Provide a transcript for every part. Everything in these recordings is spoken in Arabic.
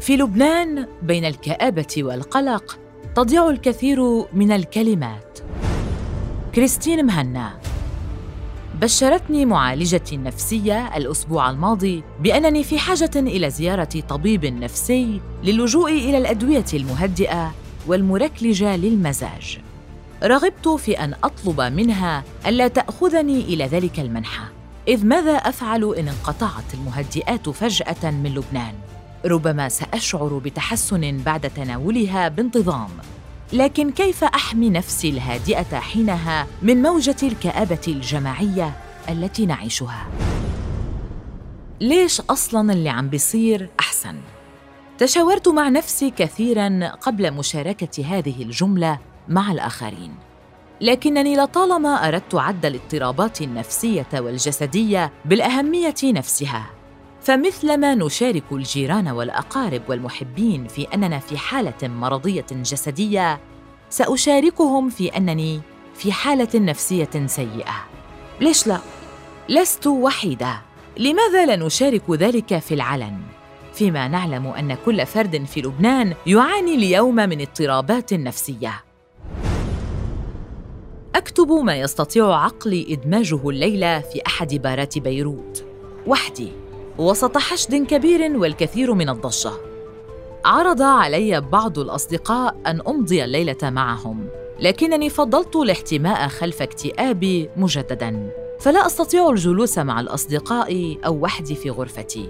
في لبنان بين الكآبة والقلق تضيع الكثير من الكلمات كريستين مهنا بشرتني معالجتي النفسية الأسبوع الماضي بأنني في حاجة إلى زيارة طبيب نفسي للجوء إلى الأدوية المهدئة والمركلجة للمزاج. رغبت في أن أطلب منها ألا تأخذني إلى ذلك المنحى، إذ ماذا أفعل إن انقطعت المهدئات فجأة من لبنان؟ ربما سأشعر بتحسن بعد تناولها بانتظام، لكن كيف أحمي نفسي الهادئة حينها من موجة الكآبة الجماعية التي نعيشها؟ ليش أصلا اللي عم بيصير أحسن؟ تشاورت مع نفسي كثيرا قبل مشاركة هذه الجملة مع الآخرين. لكنني لطالما أردت عد الاضطرابات النفسية والجسدية بالأهمية نفسها. فمثلما نشارك الجيران والأقارب والمحبين في أننا في حالة مرضية جسدية سأشاركهم في أنني في حالة نفسية سيئة. ليش لا؟ لست وحيدة. لماذا لا نشارك ذلك في العلن؟ فيما نعلم أن كل فرد في لبنان يعاني اليوم من اضطرابات نفسية. أكتب ما يستطيع عقلي إدماجه الليلة في أحد بارات بيروت. وحدي. وسط حشد كبير والكثير من الضجة. عرض علي بعض الأصدقاء أن أمضي الليلة معهم لكنني فضلت الاحتماء خلف اكتئابي مجددا. فلا أستطيع الجلوس مع الأصدقاء أو وحدي في غرفتي.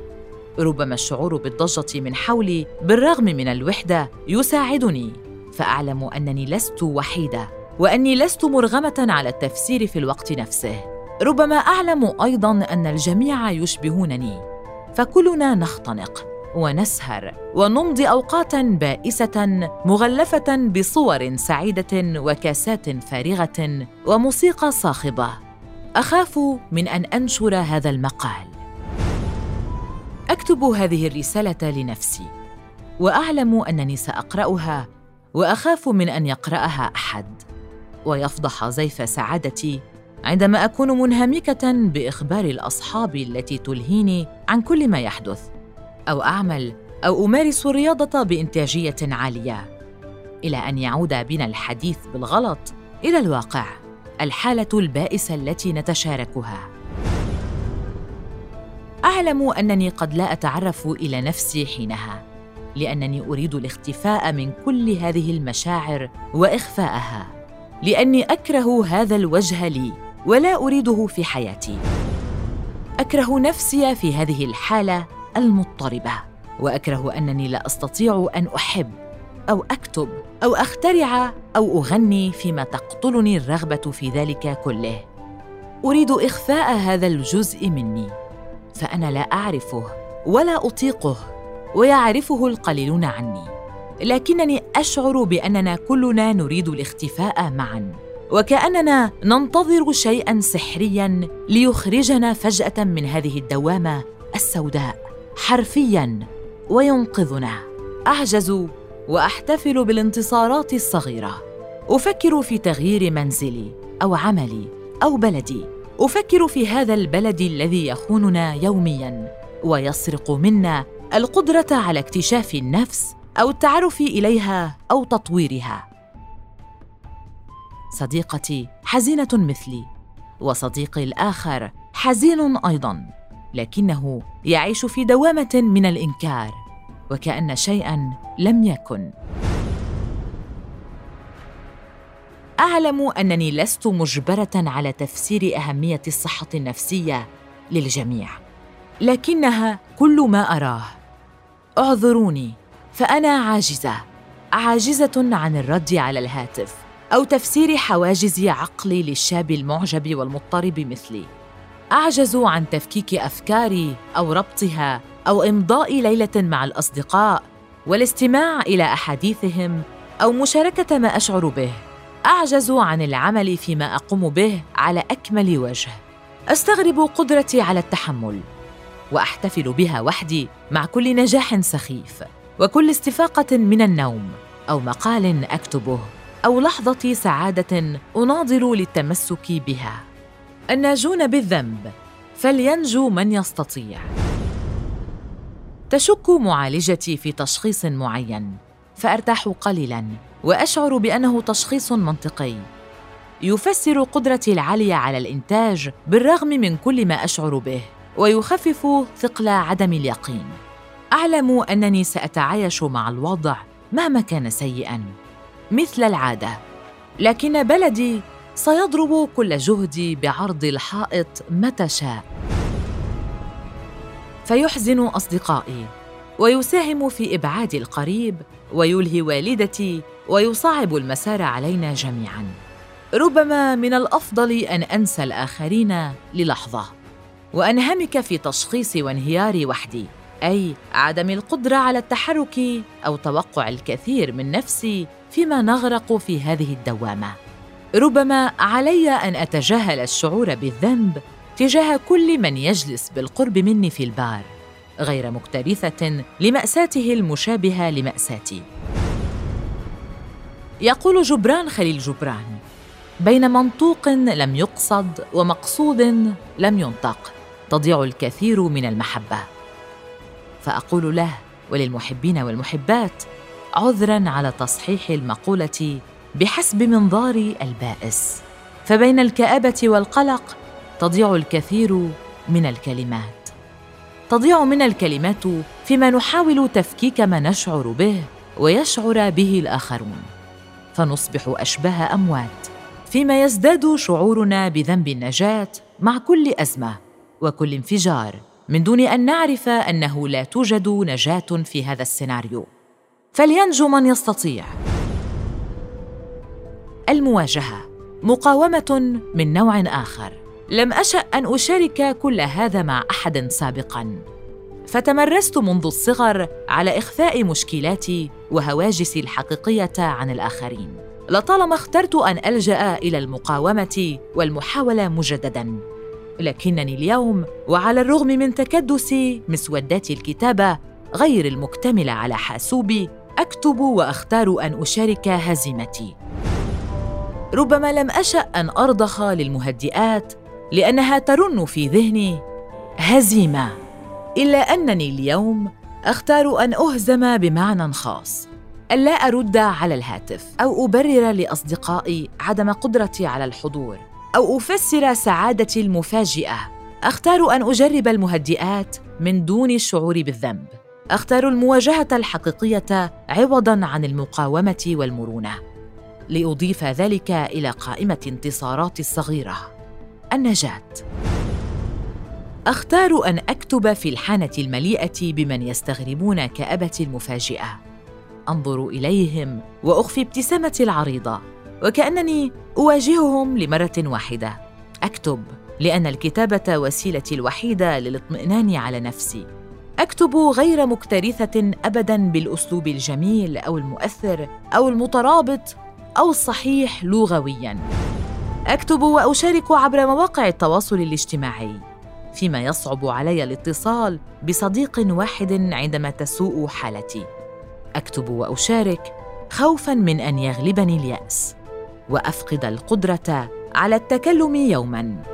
ربما الشعور بالضجة من حولي بالرغم من الوحدة يساعدني. فأعلم أنني لست وحيدة وأني لست مرغمة على التفسير في الوقت نفسه. ربما أعلم أيضا أن الجميع يشبهونني. فكلنا نختنق ونسهر ونمضي أوقاتا بائسة مغلفة بصور سعيدة وكاسات فارغة وموسيقى صاخبة. أخاف من أن أنشر هذا المقال. أكتب هذه الرسالة لنفسي وأعلم أنني سأقرأها وأخاف من أن يقرأها أحد ويفضح زيف سعادتي عندما أكون منهمكة بإخبار الأصحاب التي تلهيني عن كل ما يحدث أو أعمل أو أمارس الرياضة بإنتاجية عالية. إلى أن يعود بنا الحديث بالغلط إلى الواقع الحالة البائسة التي نتشاركها. أعلم أنني قد لا أتعرف إلى نفسي حينها لأنني أريد الاختفاء من كل هذه المشاعر وإخفاءها لأني أكره هذا الوجه لي. ولا أريده في حياتي. أكره نفسي في هذه الحالة المضطربة وأكره أنني لا أستطيع أن أحب أو أكتب أو أخترع أو أغني فيما تقتلني الرغبة في ذلك كله. أريد إخفاء هذا الجزء مني فأنا لا أعرفه ولا أطيقه ويعرفه القليلون عني. لكنني أشعر بأننا كلنا نريد الاختفاء معا. وكأننا ننتظر شيئا سحريا ليخرجنا فجأة من هذه الدوامة السوداء حرفيا وينقذنا. أعجز وأحتفل بالانتصارات الصغيرة. أفكر في تغيير منزلي أو عملي أو بلدي. أفكر في هذا البلد الذي يخوننا يوميا ويسرق منا القدرة على اكتشاف النفس أو التعرف إليها أو تطويرها. صديقتي حزينة مثلي وصديقي الآخر حزين أيضا لكنه يعيش في دوامة من الإنكار وكأن شيئا لم يكن. أعلم أنني لست مجبرة على تفسير أهمية الصحة النفسية للجميع لكنها كل ما أراه. اعذروني فأنا عاجزة عاجزة عن الرد على الهاتف. أو تفسير حواجز عقلي للشاب المعجب والمضطرب مثلي. أعجز عن تفكيك أفكاري أو ربطها أو إمضاء ليلة مع الأصدقاء والاستماع إلى أحاديثهم أو مشاركة ما أشعر به. أعجز عن العمل فيما أقوم به على أكمل وجه. أستغرب قدرتي على التحمل وأحتفل بها وحدي مع كل نجاح سخيف وكل استفاقة من النوم أو مقال أكتبه. أو لحظة سعادة أناضل للتمسك بها. الناجون بالذنب فلينجو من يستطيع. تشك معالجتي في تشخيص معين فأرتاح قليلا وأشعر بأنه تشخيص منطقي. يفسر قدرتي العالية على الإنتاج بالرغم من كل ما أشعر به ويخفف ثقل عدم اليقين. أعلم أنني سأتعايش مع الوضع مهما كان سيئا. مثل العادة. لكن بلدي سيضرب كل جهدي بعرض الحائط متى شاء. فيحزن أصدقائي ويساهم في إبعاد القريب ويلهي والدتي ويصعب المسار علينا جميعا. ربما من الأفضل أن أنسى الآخرين للحظة. وأنهمك في تشخيص وانهياري وحدي أي عدم القدرة على التحرك أو توقع الكثير من نفسي فيما نغرق في هذه الدوامة. ربما علي أن أتجاهل الشعور بالذنب تجاه كل من يجلس بالقرب مني في البار غير مكترثة لمأساته المشابهة لمأساتي. يقول جبران خليل جبران بين منطوق لم يقصد ومقصود لم ينطق تضيع الكثير من المحبة فأقول له وللمحبين والمحبات عذرا على تصحيح المقولة بحسب منظاري البائس. فبين الكآبة والقلق تضيع الكثير من الكلمات. تضيع من الكلمات فيما نحاول تفكيك ما نشعر به ويشعر به الآخرون. فنصبح أشباه أموات فيما يزداد شعورنا بذنب النجاة مع كل أزمة وكل انفجار من دون أن نعرف أنه لا توجد نجاة في هذا السيناريو. فلينجو من يستطيع. المواجهة. مقاومة من نوع آخر. لم أشأ أن أشارك كل هذا مع أحد سابقا. فتمرست منذ الصغر على إخفاء مشكلاتي وهواجسي الحقيقية عن الآخرين. لطالما اخترت أن ألجأ إلى المقاومة والمحاولة مجددا. لكنني اليوم وعلى الرغم من تكدس مسودات الكتابة غير المكتملة على حاسوبي أكتب وأختار أن أشارك هزيمتي. ربما لم أشأ أن أرضخ للمهدئات لأنها ترن في ذهني هزيمة إلا أنني اليوم أختار أن أهزم بمعنى خاص الا أرد على الهاتف أو أبرر لأصدقائي عدم قدرتي على الحضور أو أفسر سعادتي المفاجئة. أختار أن أجرب المهدئات من دون الشعور بالذنب. اختار المواجهة الحقيقية عوضا عن المقاومة والمرونة لأضيف ذلك إلى قائمة انتصاراتي الصغيرة. النجاة. أختار أن أكتب في الحانة المليئة بمن يستغربون كابتي المفاجئة. أنظر إليهم وأخفي ابتسامتي العريضة وكأنني أواجههم لمرة واحدة. أكتب لأن الكتابة وسيلتي الوحيدة للاطمئنان على نفسي. أكتب غير مكترثة ابدا بالأسلوب الجميل أو المؤثر أو المترابط أو الصحيح لغويا. أكتب وأشارك عبر مواقع التواصل الاجتماعي فيما يصعب علي الاتصال بصديق واحد عندما تسوء حالتي. أكتب وأشارك خوفا من أن يغلبني اليأس وأفقد القدرة على التكلم يوما.